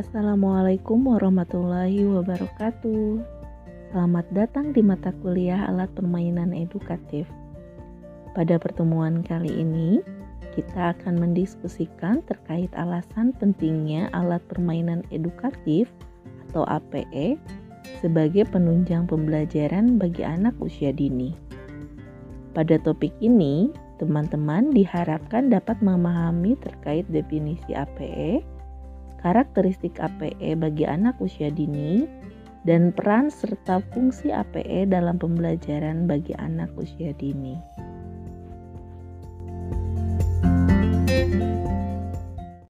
Assalamualaikum warahmatullahi wabarakatuh. Selamat datang di mata kuliah alat permainan edukatif. Pada pertemuan kali ini, kita akan mendiskusikan terkait alasan pentingnya alat permainan edukatif atau APE sebagai penunjang pembelajaran bagi anak usia dini. Pada topik ini, teman-teman diharapkan dapat memahami terkait definisi APE, karakteristik APE bagi anak usia dini, dan peran serta fungsi APE dalam pembelajaran bagi anak usia dini.